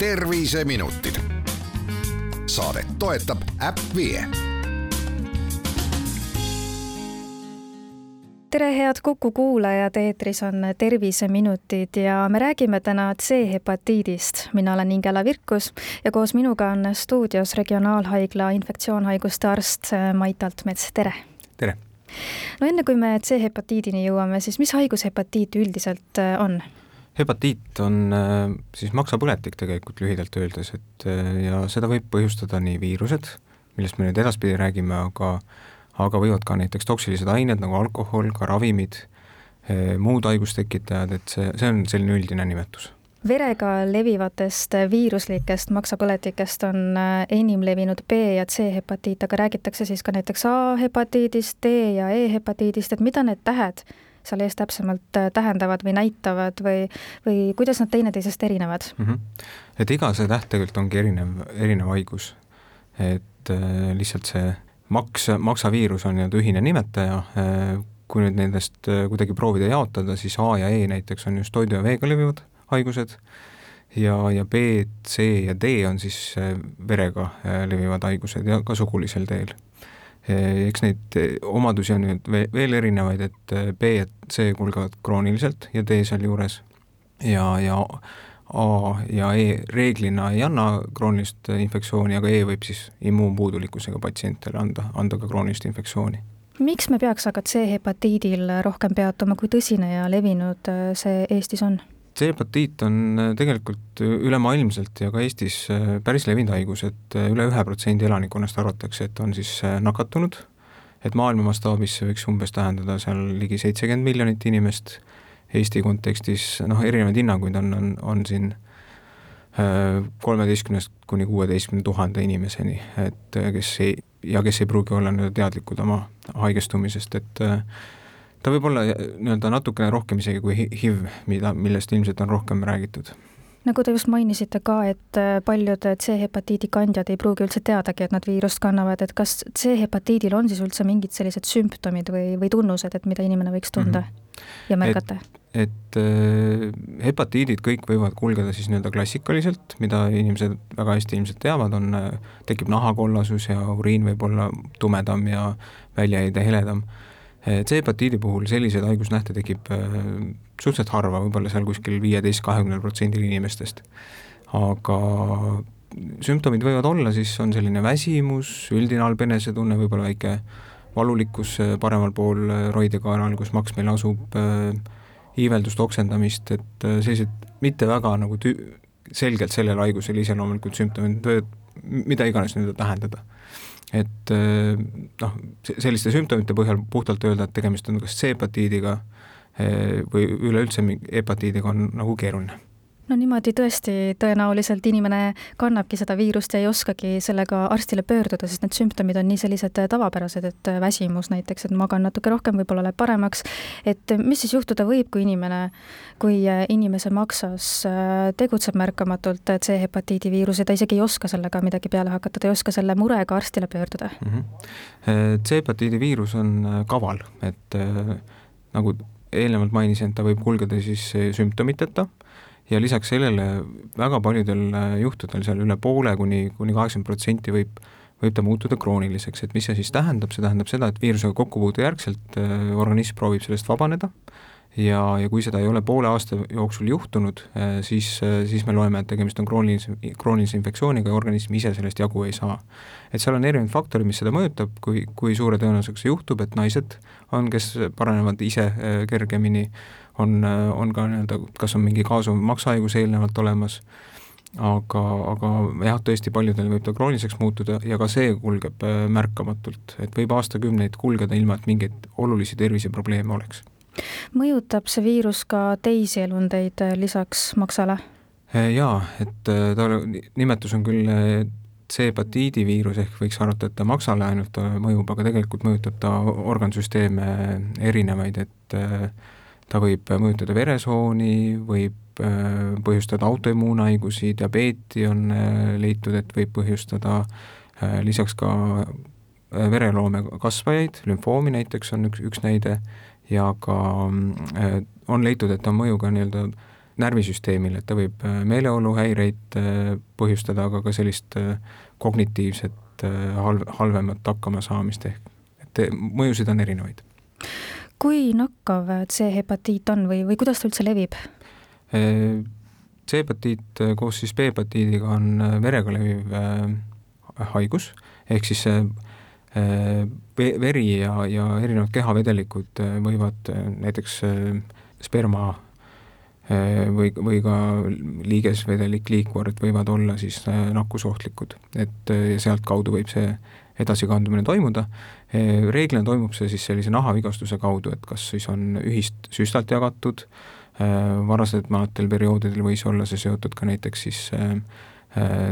terviseminutid. saadet toetab äpp Vie tere, head Kuku kuulajad, eetris on Terviseminutid ja me räägime täna C-hepatiidist. mina olen Ingela Virkus ja koos minuga on stuudios Regionaalhaigla infektsioonhaiguste arst Mait Altmets, tere! tere! no enne kui me C-hepatiidini jõuame, siis mis haigus hepatiit üldiselt on? Hepatiit on äh, siis maksapõletik tegelikult lühidalt öeldes, et äh, ja seda võib põhjustada nii viirused, millest me nüüd edaspidi räägime, aga aga võivad ka näiteks toksilised ained nagu alkohol, ka ravimid, äh, muud haigustekitajad, et see, see on selline üldine nimetus. Verega levivatest viiruslikest maksapõletikest on enim levinud B ja C hepatiit, aga räägitakse siis ka näiteks A hepatiidist, D ja E hepatiidist, et mida need tähed seal ees täpsemalt äh, tähendavad või näitavad või, või kuidas nad teineteisest erinevad mm? -hmm. et iga see täht tegelikult ongi erinev, erinev haigus. et äh, lihtsalt see maks, maksaviirus on nii-öelda ühine nimetaja äh,, kui nüüd nendest äh, kuidagi proovida jaotada, siis A ja E näiteks on just toidu ja veega levivad haigused ja, ja B, C ja D on siis äh, verega äh, levivad haigused ja ka sugulisel teel eks neid eh, omadusi on nüüd veel erinevaid, et eh, B ja C kulgevad krooniliselt ja D sealjuures ja, ja A ja E reeglina ei anna kroonilist infektsiooni, aga E võib siis immuunpuudulikkusega patsientidele anda, anda ka kroonilist infektsiooni. miks me peaks aga C-hepatiidil rohkem peatuma, kui tõsine ja levinud see Eestis on? C-hepatiit on äh, tegelikult ülemaailmselt ja ka Eestis äh, päris levinud haigus, et äh, üle ühe protsendi elanikkonnast arvatakse, et on siis nakatunud, et maailma mastaabis see võiks umbes tähendada seal ligi seitsekümmend miljonit inimest, Eesti kontekstis noh, erinevaid hinnanguid on, on, on siin kolmeteistkümnest kuni kuueteistkümne tuhande inimeseni, et kes ei, ja kes ei pruugi olla nii-öelda teadlikud oma haigestumisest, et ta võib olla nii-öelda natukene rohkem isegi kui HIV, mida, millest ilmselt on rohkem räägitud nagu te just mainisite ka, et äh, paljud C-hepatiidi kandjad ei pruugi üldse teadagi, et nad viirust kannavad, et kas C-hepatiidil on siis üldse mingid sellised sümptomid või, või tunnused, et mida inimene võiks tunda mm -hmm. ja märgata? et, et äh, hepatiidid kõik võivad kulgeda siis nii-öelda klassikaliselt, mida inimesed väga hästi ilmselt teavad, on, äh, tekib nahakollasus ja uriin võib olla tumedam ja väljaheide heledam C-hepatiidi puhul selliseid haigusnähte tekib äh, suhteliselt harva, võib-olla seal kuskil viieteist, kahekümnel protsendil inimestest. aga sümptomid võivad olla, siis on selline väsimus, üldine halb enesetunne, võib-olla väike valulikkus äh, paremal pool roidekaanal, kus maks meil asub, iiveldust, oksendamist, et sellised mitte väga nagu tü-, selgelt sellele haigusele iseloomulikud sümptomid võivad mida iganes nende tähendada et eh, noh, selliste sümptomite põhjal puhtalt öelda, et tegemist on kas C-hepatiidiga eh, või üleüldse hepatiidiga on nagu keeruline no niimoodi tõesti tõenäoliselt inimene kannabki seda viirust ja ei oskagi sellega arstile pöörduda, sest need sümptomid on nii sellised tavapärased, et väsimus näiteks, et magan natuke rohkem, võib-olla läheb paremaks. et mis siis juhtuda võib, kui inimene, kui inimese maksas äh, tegutseb märkamatult C-hepatiidi viirus ja ta isegi ei oska sellega midagi peale hakata, ta ei oska selle murega arstile pöörduda mm -hmm.? C-hepatiidi viirus on äh, kaval, et nagu eelnevalt mainisin, et ta võib kulgeda siis sümptomiteta ja lisaks sellele väga paljudel äh, juhtudel, seal üle poole kuni, kuni kaheksakümmend protsenti võib, võib ta muutuda krooniliseks, et mis see siis tähendab, see tähendab seda, et viirusega kokkupuude järgselt äh, organism proovib sellest vabaneda ja, ja kui seda ei ole poole aasta jooksul juhtunud, äh, siis, siis me loeme, et tegemist on kroonilise, kroonilise infektsiooniga ja organism ise sellest jagu ei saa. et seal on erinevaid faktoreid, mis seda mõjutab, kui, kui suure tõenäosusega see juhtub, et naised on, kes paranevad ise kergemini, on, on ka nii-öelda, kas on mingi kaasuv maksahaigus eelnevalt olemas, aga, aga jah, tõesti paljudel võib ta krooniliseks muutuda ja ka see kulgeb äh, märkamatult, et võib aastakümneid kulgeda ilma, et mingeid olulisi terviseprobleeme oleks. Mõjutab see viirus ka teisi elundeid äh, lisaks maksale? Äh, jaa, et ta, nimetus on küll C-hepatiidi viirus, ehk võiks arvata, et ta maksale ainult mõjub, aga tegelikult mõjutab ta organsüsteeme erinevaid, et ta võib mõjutada veresooni, võib põhjustada autoimmuunhaigusi, diabeeti on leitud, et võib põhjustada, lisaks ka vereloome kasvajaid, lümfoomi näiteks on üks, üks näide, ja ka on leitud, et on mõju ka nii-öelda närvisüsteemile, et ta võib meeleoluhäireid põhjustada, aga ka sellist kognitiivset halv, halvemat hakkamasaamist ehk et mõjusid on erinevaid. kui nakkav C-hepatiit on või, või kuidas ta üldse levib? C-hepatiit koos siis B-hepatiidiga on verega leviv haigus, ehk siis see veri ja, ja erinevad kehavedelikud võivad näiteks sperma või, või ka liigesvedelik, liikvard võivad olla siis nakkusohtlikud, et sealtkaudu võib see edasikandumine toimuda. reeglina toimub see siis sellise nahavigastuse kaudu, et kas siis on ühist süstalt jagatud, varasematel perioodidel võis olla see seotud ka näiteks siis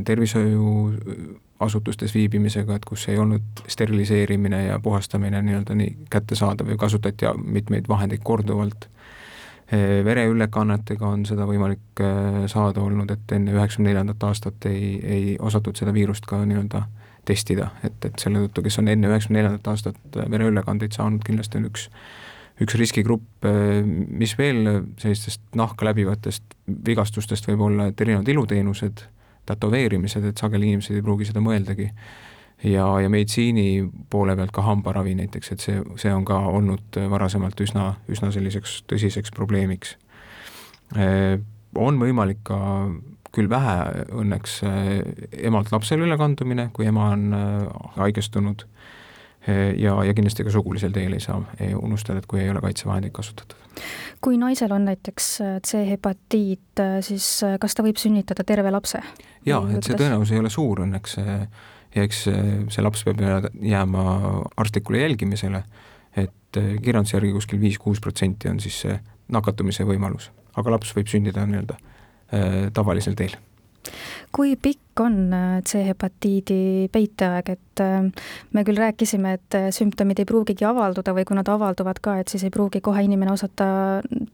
tervishoiuasutustes viibimisega, et kus ei olnud steriliseerimine ja puhastamine nii-öelda nii kättesaadav ja kasutati mitmeid vahendeid korduvalt. vereülekannetega on seda võimalik saada olnud, et enne üheksakümne neljandat aastat ei, ei osatud seda viirust ka nii-öelda testida, et, et selle tõttu, kes on enne üheksakümne neljandat aastat vereülekandeid saanud, kindlasti on üks üks riskigrupp, mis veel sellistest nahka läbivatest vigastustest võib olla, et erinevad iluteenused tätoveerimised, et sageli inimesed ei pruugi seda mõeldagi. ja, ja meditsiini poole pealt ka hambaravi näiteks, et see, see on ka olnud varasemalt üsna, üsna selliseks tõsiseks probleemiks. on võimalik ka küll vähe õnneks emalt lapsele ülekandumine, kui ema on haigestunud ja, ja kindlasti ka sugulisel teel ei saa. Unustada, et kui ei ole kaitsevahendeid kasutatud. Kui naisel on näiteks äh, C-hepatiit, äh, siis kas ta võib sünnitada terve lapse? jaa, et see tõenäosus ei ole suur õnneks ja eks see laps peab jääma arstlikule jälgimisele, et kirjanduse järgi kuskil viis-kuus protsenti on siis see nakatumise võimalus, aga laps võib sündida nii-öelda tavalisel teel kui pikk on äh, C-hepatiidi peiteaeg, et äh, me küll rääkisime, et äh, sümptomid ei pruugigi avalduda või kui nad avalduvad ka, et siis ei pruugi kohe inimene osata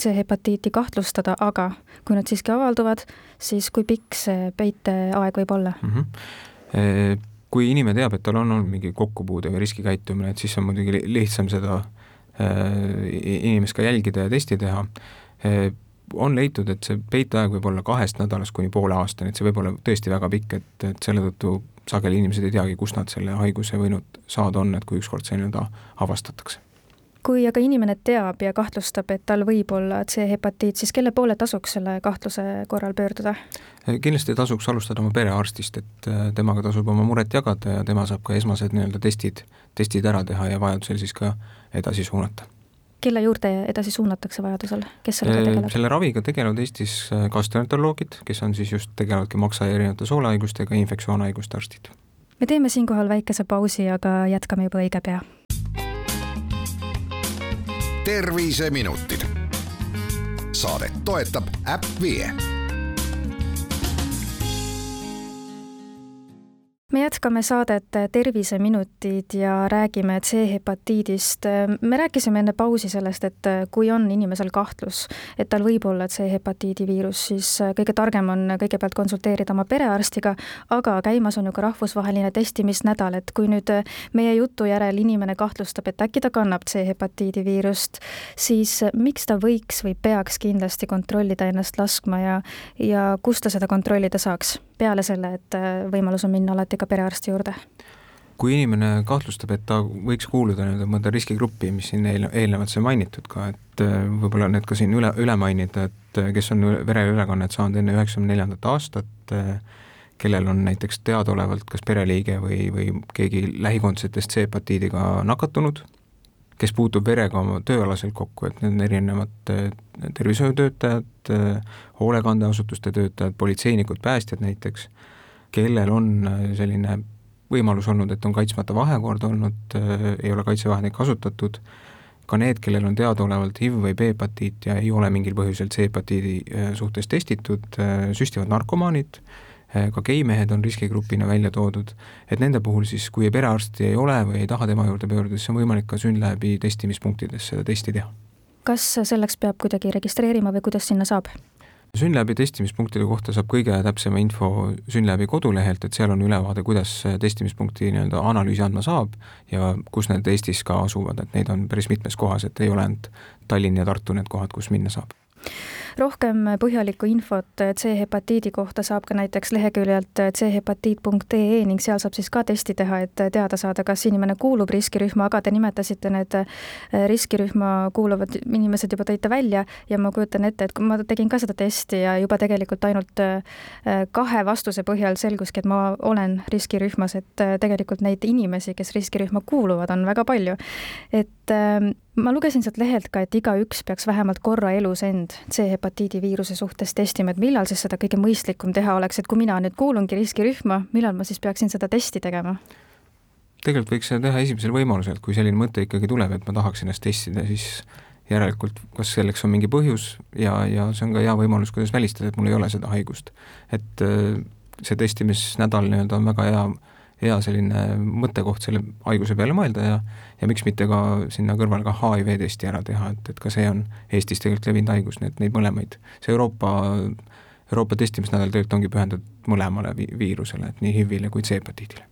C-hepatiiti kahtlustada, aga kui nad siiski avalduvad, siis kui pikk see peiteaeg võib olla mm? -hmm. Kui inimene teab, et tal on olnud mingi kokkupuude või riskikäitumine, et siis on muidugi lihtsam seda inimest ka jälgida ja testi teha on leitud, et see peiteaeg võib olla kahest nädalast kuni poole aastani, et see võib olla tõesti väga pikk, et, et selle tõttu sageli inimesed ei teagi, kust nad selle haiguse võinud saada on, et kui ükskord see nii-öelda avastatakse. kui aga inimene teab ja kahtlustab, et tal võib olla C-hepatiit, siis kelle poole tasuks selle kahtluse korral pöörduda? kindlasti tasuks alustada oma perearstist, et äh, temaga tasub oma muret jagada ja tema saab ka esmased nii-öelda testid, testid ära teha ja vajadusel siis ka edasi suunata kelle juurde edasi suunatakse vajadusel, kes sellega äh, tegeleb? selle raviga tegelevad Eestis äh, gastroenteroloogid, kes on siis just, tegelevadki maksa ja erinevate soolehaigustega, infektsioonhaiguste arstid. me teeme siinkohal väikese pausi, aga jätkame juba õige pea. terviseminutid. saadet toetab äpp Vie me jätkame saadet Terviseminutid ja räägime C-hepatiidist. me rääkisime enne pausi sellest, et kui on inimesel kahtlus, et tal võib olla C-hepatiidi viirus, siis kõige targem on kõigepealt konsulteerida oma perearstiga, aga käimas on ju ka rahvusvaheline testimisnädal, et kui nüüd meie jutu järel inimene kahtlustab, et äkki ta kannab C-hepatiidi viirust, siis miks ta võiks või peaks kindlasti kontrollida ennast laskma ja, ja kus ta seda kontrollida saaks? peale selle, et võimalus on minna alati ka ka perearsti juurde? kui inimene kahtlustab, et ta võiks kuuluda nii-öelda mõnda riskigruppi, mis siin eel, eelnevalt sai mainitud ka, et äh, võib-olla need ka siin üle, üle mainida, et äh, kes on vereülekannet saanud enne üheksakümne neljandat aastat, äh, kellel on näiteks teadaolevalt kas pereliige või, või keegi lähikondsetest C-hepatiidiga nakatunud, kes puutub verega oma tööalaselt kokku, et need on erinevad tervishoiutöötajad, hoolekandeasutuste töötajad, politseinikud, päästjad näiteks kellel on äh, selline võimalus olnud, et on kaitsmata vahekord olnud, äh, ei ole kaitsevahendeid kasutatud, ka need, kellel on teadaolevalt HIV või B-hepatiit ja ei ole mingil põhjusel C-hepatiidi äh, suhtes testitud, süstivad narkomaanid, ka geimehed on riskigrupina välja toodud, et nende puhul siis, kui perearsti ei ole või ei taha tema juurde pöörduda, siis on võimalik ka SYNLAB-i testimispunktides seda testi teha. kas selleks peab kuidagi registreerima või kuidas sinna saab? Synlabi testimispunktide kohta saab kõige täpsema info Synlabi kodulehelt, et seal on ülevaade, kuidas testimispunkti nii-öelda analüüsi andma saab ja kus need Eestis ka asuvad, et neid on päris mitmes kohas, et ei ole ainult Tallinn ja Tartu need kohad, kus minna saab rohkem põhjalikku infot C-hepatiidi kohta saab ka näiteks leheküljelt chepatiit.ee ning seal saab siis ka testi teha, et teada saada, kas inimene kuulub riskirühma, aga te nimetasite need riskirühma kuuluvad inimesed juba tõite välja ja ma kujutan ette, et kui ma tegin ka seda testi ja juba tegelikult ainult kahe vastuse põhjal selguski, et ma olen riskirühmas, et tegelikult neid inimesi, kes riskirühma kuuluvad, on väga palju. et ähm, ma lugesin sealt lehelt ka, et igaüks peaks vähemalt korra elus end C-hepatiidi viiruse suhtes testima, et millal siis seda kõige mõistlikum teha oleks, et kui mina nüüd kuulungi riskirühma, millal ma siis peaksin seda testi tegema? tegelikult võiks seda teha esimesel võimalusel, kui selline mõte ikkagi tuleb, et ma tahaks ennast testida, siis järelikult kas selleks on mingi põhjus ja, ja see on ka hea võimalus, kuidas välistada, et mul ei ole seda haigust. et äh, see testimisnädal nii-öelda on väga hea hea selline mõttekoht selle haiguse peale mõelda ja ja miks mitte ka sinna kõrvale ka HIV testi ära teha, et, et ka see on Eestis tegelikult levinud haigus, nii et neid mõlemaid, see Euroopa, Euroopa testimisnädal tegelikult ongi pühendatud mõlemale vi viirusele, et nii HIV-ile kui C-hepatiidile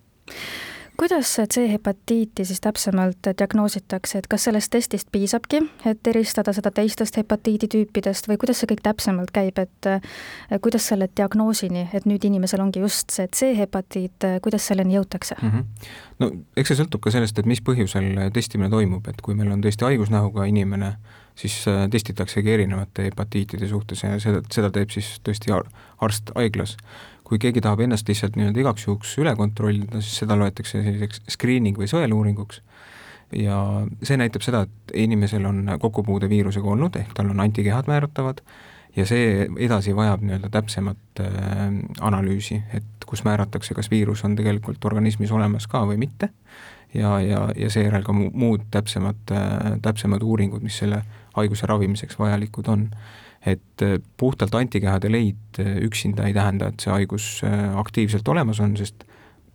kuidas C-hepatiiti siis täpsemalt diagnoositakse, et kas sellest testist piisabki, et eristada seda teistest hepatiiditüüpidest või kuidas see kõik täpsemalt käib, et eh, kuidas selle diagnoosini, et nüüd inimesel ongi just see C-hepatiit, kuidas selleni jõutakse mm? -hmm. no eks see sõltub ka sellest, et mis põhjusel testimine toimub, et kui meil on tõesti haigusnähuga inimene, siis eh, testitaksegi erinevate hepatiitide suhtes ja seda, seda teeb siis tõesti arst haiglas kui keegi tahab ennast lihtsalt nii-öelda igaks juhuks üle kontrollida, siis seda loetakse selliseks screening või sõeluuringuks. Ja see näitab seda, et inimesel on kokkupuude viirusega olnud, ehk tal on antikehad määratavad ja see edasi vajab nii-öelda täpsemat äh, analüüsi, et kus määratakse, kas viirus on tegelikult organismis olemas ka või mitte, ja, ja, ja seejärel ka muud täpsemad äh,, täpsemad uuringud, mis selle haiguse ravimiseks vajalikud on et äh, puhtalt antikehade leid äh, üksinda ei tähenda, et see haigus äh, aktiivselt olemas on, sest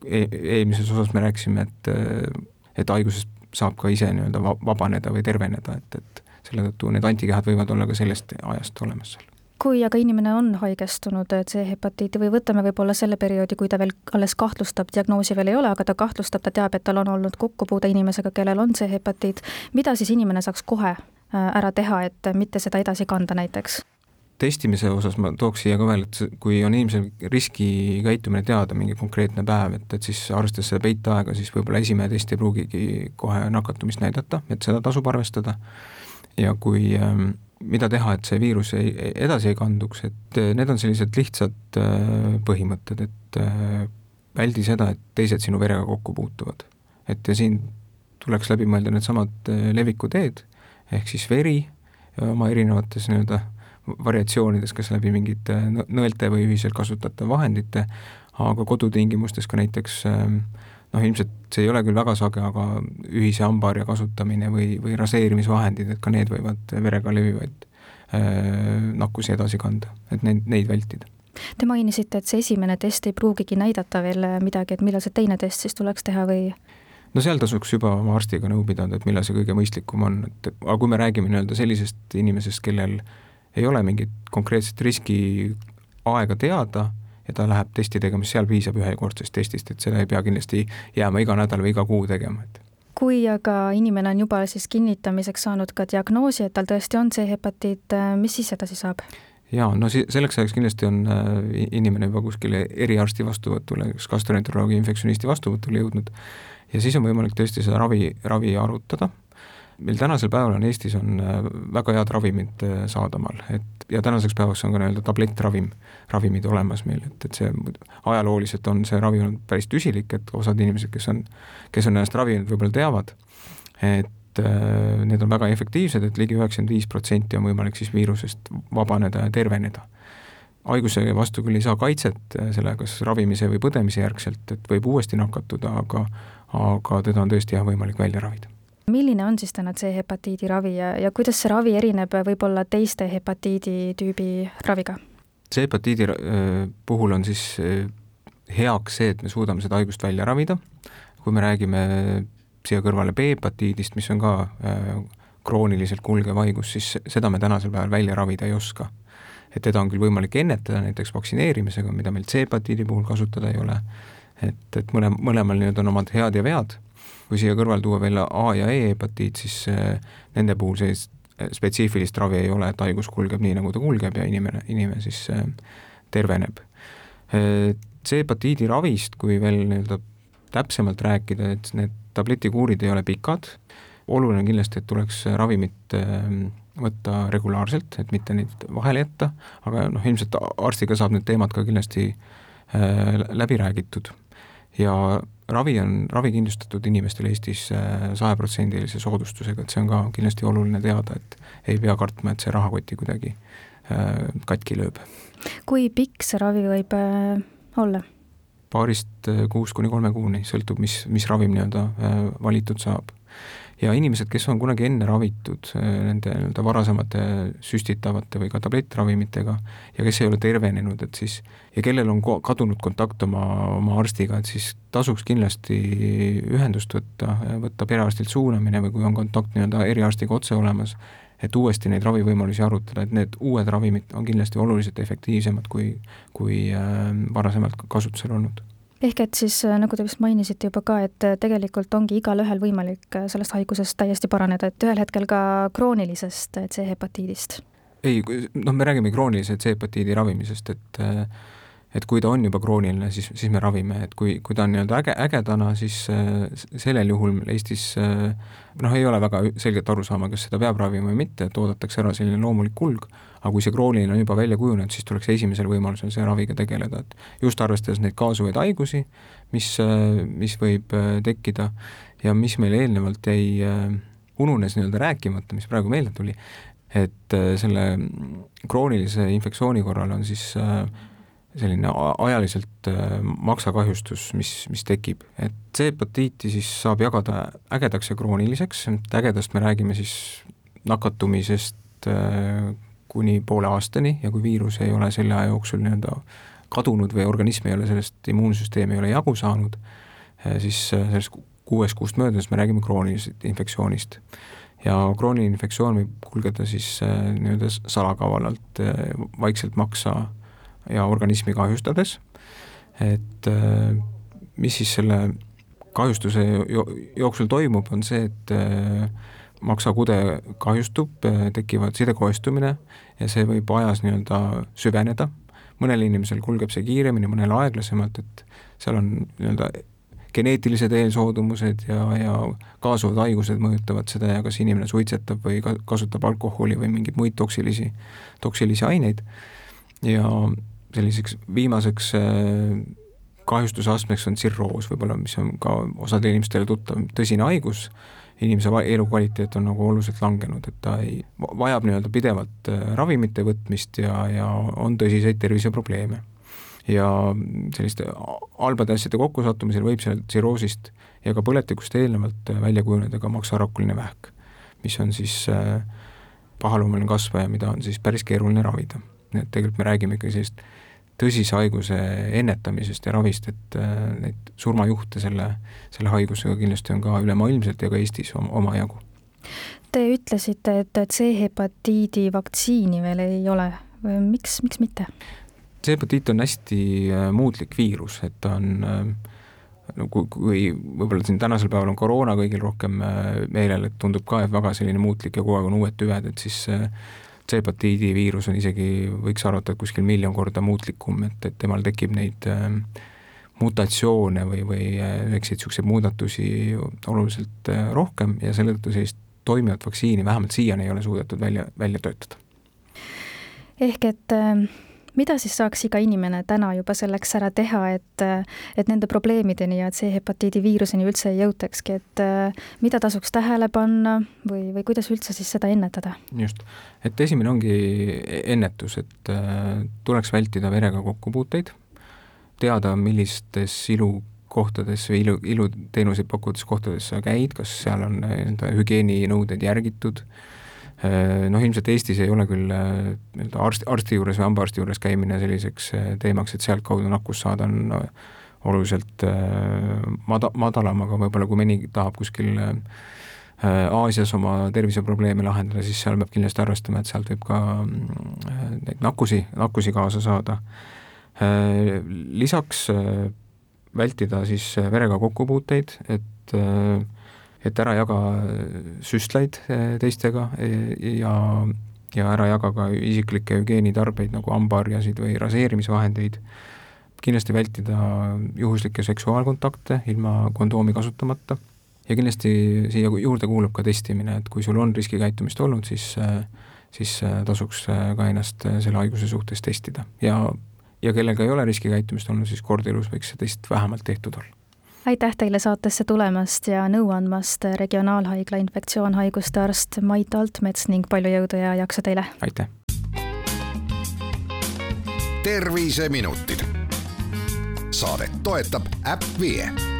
e eelmises osas me rääkisime, et, et haigusest saab ka ise nii-öelda vabaneda või terveneda, et, et selle tõttu need antikehad võivad olla ka sellest ajast olemas seal. Kui aga inimene on haigestunud C-hepatiiti või võtame võib-olla selle perioodi, kui ta veel alles kahtlustab, diagnoosi veel ei ole, aga ta kahtlustab, ta teab, et tal on olnud kokkupuude inimesega, kellel on C-hepatiit, mida siis inimene saaks kohe ära teha, et mitte seda edasi kanda näiteks? testimise osas ma tooks siia ka veel, et kui on inimesel riskikäitumine teada, mingi konkreetne päev, et, et siis arvestades seda peiteaega, siis võib-olla esimene test ei pruugigi kohe nakatumist näidata, et seda tasub arvestada. ja kui ähm, mida teha, et see viirus ei, edasi ei kanduks, et äh, need on sellised lihtsad äh, põhimõtted, et väldi seda, et teised sinu verega kokku puutuvad. et ja siin tuleks läbi mõelda needsamad levikuteed ehk siis veri oma erinevates nii-öelda variatsioonides, kas läbi mingite nõelte või ühiselt kasutatavate vahendite, aga kodutingimustes ka näiteks noh, ilmselt see ei ole küll väga sage, aga ühise hambaharja kasutamine või, või raseerimisvahendid, et ka need võivad verega levivaid äh, nakkusi edasi kanda, et neid, neid vältida. Te mainisite, et see esimene test ei pruugigi näidata veel midagi, et millal see teine test siis tuleks teha või? No seal tasuks juba oma arstiga nõu pidada, et millal see kõige mõistlikum on, et aga kui me räägime nii-öelda sellisest inimesest, kellel ei ole mingit konkreetset riski aega teada ja ta läheb testi tegema, siis seal piisab ühekordsest testist, et seda ei pea kindlasti jääma iga nädal või iga kuu tegema, et kui aga inimene on juba siis kinnitamiseks saanud ka diagnoosi, et tal tõesti on C-hepatiit, mis siis edasi saab? jaa, no si-, selleks ajaks kindlasti on äh, inimene juba kuskile eriarsti vastuvõtule, kas gastroenteroloogi infektsionisti vastuvõtule jõudnud ja siis on võimalik tõesti seda ravi, ravi arutada, meil tänasel päeval on Eestis on äh, väga head ravimid äh, saadaval, et ja tänaseks päevaks on ka nii-öelda tablettravim, ravimid olemas meil, et, et see ajalooliselt on see ravi olnud päris tüsilik, et osad inimesed, kes on, kes on ennast ravinud, võib-olla teavad, et äh, need on väga efektiivsed, et ligi üheksakümmend viis protsenti on võimalik siis viirusest vabaneda ja terveneda. Haiguse vastu küll ei saa kaitset selle kas ravimise või põdemise järgselt, et võib uuesti nakatuda, aga aga teda on tõesti jah, võimalik välja ravida milline on siis täna C-hepatiidi ravi ja, ja kuidas see ravi erineb võib-olla teiste hepatiidi tüübi raviga? C-hepatiidi puhul on siis heaks see, et me suudame seda haigust välja ravida, kui me räägime siia kõrvale B-hepatiidist, mis on ka krooniliselt kulgev haigus, siis seda me tänasel päeval välja ravida ei oska. et teda on küll võimalik ennetada näiteks vaktsineerimisega, mida meil C-hepatiidi puhul kasutada ei ole et, et mõle, mõlemal nii-öelda on omad head ja vead, kui siia kõrval tuua veel A ja E hepatiit, siis äh, nende puhul sellist spetsiifilist ravi ei ole, et haigus kulgeb nii, nagu ta kulgeb ja inimene, inimene siis terveneb. C-hepatiidi ravist, kui veel nii-öelda täpsemalt rääkida, et need tabletikuurid ei ole pikad, oluline on kindlasti, et tuleks ravimit võtta regulaarselt, et mitte neid vahele jätta, aga noh, ilmselt arstiga saab need teemad ka kindlasti läbi räägitud. Ja ravi on ravikindlustatud inimestel Eestis äh, sajaprotsendilise soodustusega, et see on ka kindlasti oluline teada, et ei pea kartma, et see rahakoti kuidagi äh, katki lööb. kui pikk see ravi võib äh, olla? paarist kuust kuni kolme kuuni, sõltub, mis, mis ravim nii-öelda valitud saab ja inimesed, kes on kunagi enne ravitud äh, nende nii-öelda varasemate süstitavate või ka tablettravimitega ja kes ei ole tervenenud, et siis ja kellel on kadunud kontakt oma, oma arstiga, et siis tasuks kindlasti ühendust võtta, võtta perearstilt suunamine või kui on kontakt nii-öelda eriarstiga otse olemas, et uuesti neid ravivõimalusi arutada, et need uued ravimid on kindlasti oluliselt efektiivsemad kui, kui äh, varasemalt kasutusel olnud ehk et siis, äh, nagu te vist mainisite juba ka, et äh, tegelikult ongi igalühel võimalik äh, sellest haigusest täiesti paraneda, et ühel hetkel ka kroonilisest C-hepatiidist? ei, noh, me räägime kroonilise C-hepatiidi ravimisest, et et kui ta on juba krooniline, siis, siis me ravime, et kui, kui ta on nii-öelda äge, ägedana, siis sellel juhul Eestis noh, ei ole väga selget arusaama, kas seda peab ravima või mitte, et oodatakse ära selline loomulik kulg, aga kui see krooniline on juba välja kujunenud, siis tuleks esimesel võimalusel see raviga tegeleda, et just arvestades neid kaasuvaid haigusi, mis, mis võib äh, tekkida ja mis meil eelnevalt jäi, äh, ununes nii-öelda rääkimata, mis praegu meelde tuli, et äh, selle kroonilise infektsiooni korral on siis selline ajaliselt maksakahjustus, mis, mis tekib, et C-hepatiiti siis saab jagada ägedaks ja krooniliseks, ägedast me räägime siis nakatumisest kuni poole aastani ja kui viirus ei ole selle aja jooksul nii-öelda kadunud või organism ei ole sellest, immuunsüsteem ei ole jagu saanud, eh, siis eh, sellest kuuest kuust möödudes me räägime kroonilisest infektsioonist. ja krooniline infektsioon võib kulgeda siis eh, nii-öelda salakavalalt vaikselt maksa ja organismi kahjustades, et mis siis selle kahjustuse jooksul toimub, on see, et maksakude kahjustub, tekivad sidekoestumine ja see võib ajas nii-öelda süveneda, mõnel inimesel kulgeb see kiiremini, mõnel aeglasemalt, et seal on nii-öelda geneetilised eelsoodumused ja, ja kaasuvad haigused mõjutavad seda ja kas inimene suitsetab või ka kasutab alkoholi või mingeid muid toksilisi, toksilisi aineid. Ja selliseks viimaseks äh, kahjustuse astmeks on tsirroos võib-olla, mis on ka osadele inimestele tuttav tõsine haigus, inimese elukvaliteet on nagu oluliselt langenud, et ta ei, vajab nii-öelda pidevalt äh, ravimite võtmist ja, ja on tõsiseid terviseprobleeme. ja selliste halbade asjade kokkusattumisel võib seal tsirroosist ja ka põletikust eelnevalt äh, välja kujuneda ka maksarakuline vähk, mis on siis äh, pahaloomuline kasvaja, mida on siis päris keeruline ravida. nii et tegelikult me räägime ikka sellist tõsise haiguse ennetamisest ja ravist, et äh, neid surmajuhte selle, selle haigusega kindlasti on ka ülemaailmselt ja ka Eestis omajagu. Te ütlesite, et C-hepatiidi vaktsiini veel ei ole, miks, miks mitte? C-hepatiit on hästi äh, muutlik viirus, et ta on äh, no kui, kui võib-olla siin tänasel päeval on koroona kõigil rohkem meelel, et tundub ka, et väga selline muutlik ja kogu aeg on uued tüved, et siis C-hepatiidi viirus on isegi, võiks arvata, et kuskil miljon korda muutlikum, et, et temal tekib neid äh, mutatsioone või, või üheksid äh, niisuguseid muudatusi oluliselt äh, rohkem ja selle tõttu sellist toimivat vaktsiini vähemalt siiani ei ole suudetud välja, välja töötada. ehk et äh mida siis saaks iga inimene täna juba selleks ära teha, et, et nende probleemideni ja C-hepatiidi viiruseni üldse ei jõutakski, et mida tasuks tähele panna või, või kuidas üldse siis seda ennetada? just, et esimene ongi ennetus, et äh, tuleks vältida verega kokkupuuteid, teada, millistes ilukohtades või ilu, iluteenuseid pakkuvates kohtades sa käid, kas seal on nii-öelda hügieeninõudeid järgitud äh,, Äh, noh, ilmselt Eestis ei ole küll äh, nii-öelda arsti, arsti juures või hambaarsti juures käimine selliseks äh, teemaks, et sealtkaudu nakkust saada, on oluliselt mada-, madalam, aga võib-olla kui mõni tahab kuskil Aasias oma terviseprobleeme lahendada, siis seal peab kindlasti arvestama, et sealt võib ka neid nakkusi, nakkusi kaasa saada. Lisaks vältida siis verega kokkupuuteid, et et ära jaga süstlaid teistega ja, ja ära jaga ka isiklikke hügieenitarbeid nagu hambaharjasid või raseerimisvahendeid, kindlasti vältida juhuslikke seksuaalkontakte ilma kondoomi kasutamata. Ja kindlasti siia juurde kuulub ka testimine, et kui sul on riskikäitumist olnud, siis siis tasuks ka ennast selle haiguse suhtes testida. Ja ja kellega ei ole riskikäitumist olnud, siis kord elus võiks see test vähemalt tehtud olla. Aitäh teile saatesse tulemast ja nõu andmast, Regionaalhaigla infektsioonhaiguste arst Mait Altmets ning palju jõudu ja jaksu teile! aitäh! terviseminutid. saadet toetab Äpp Vie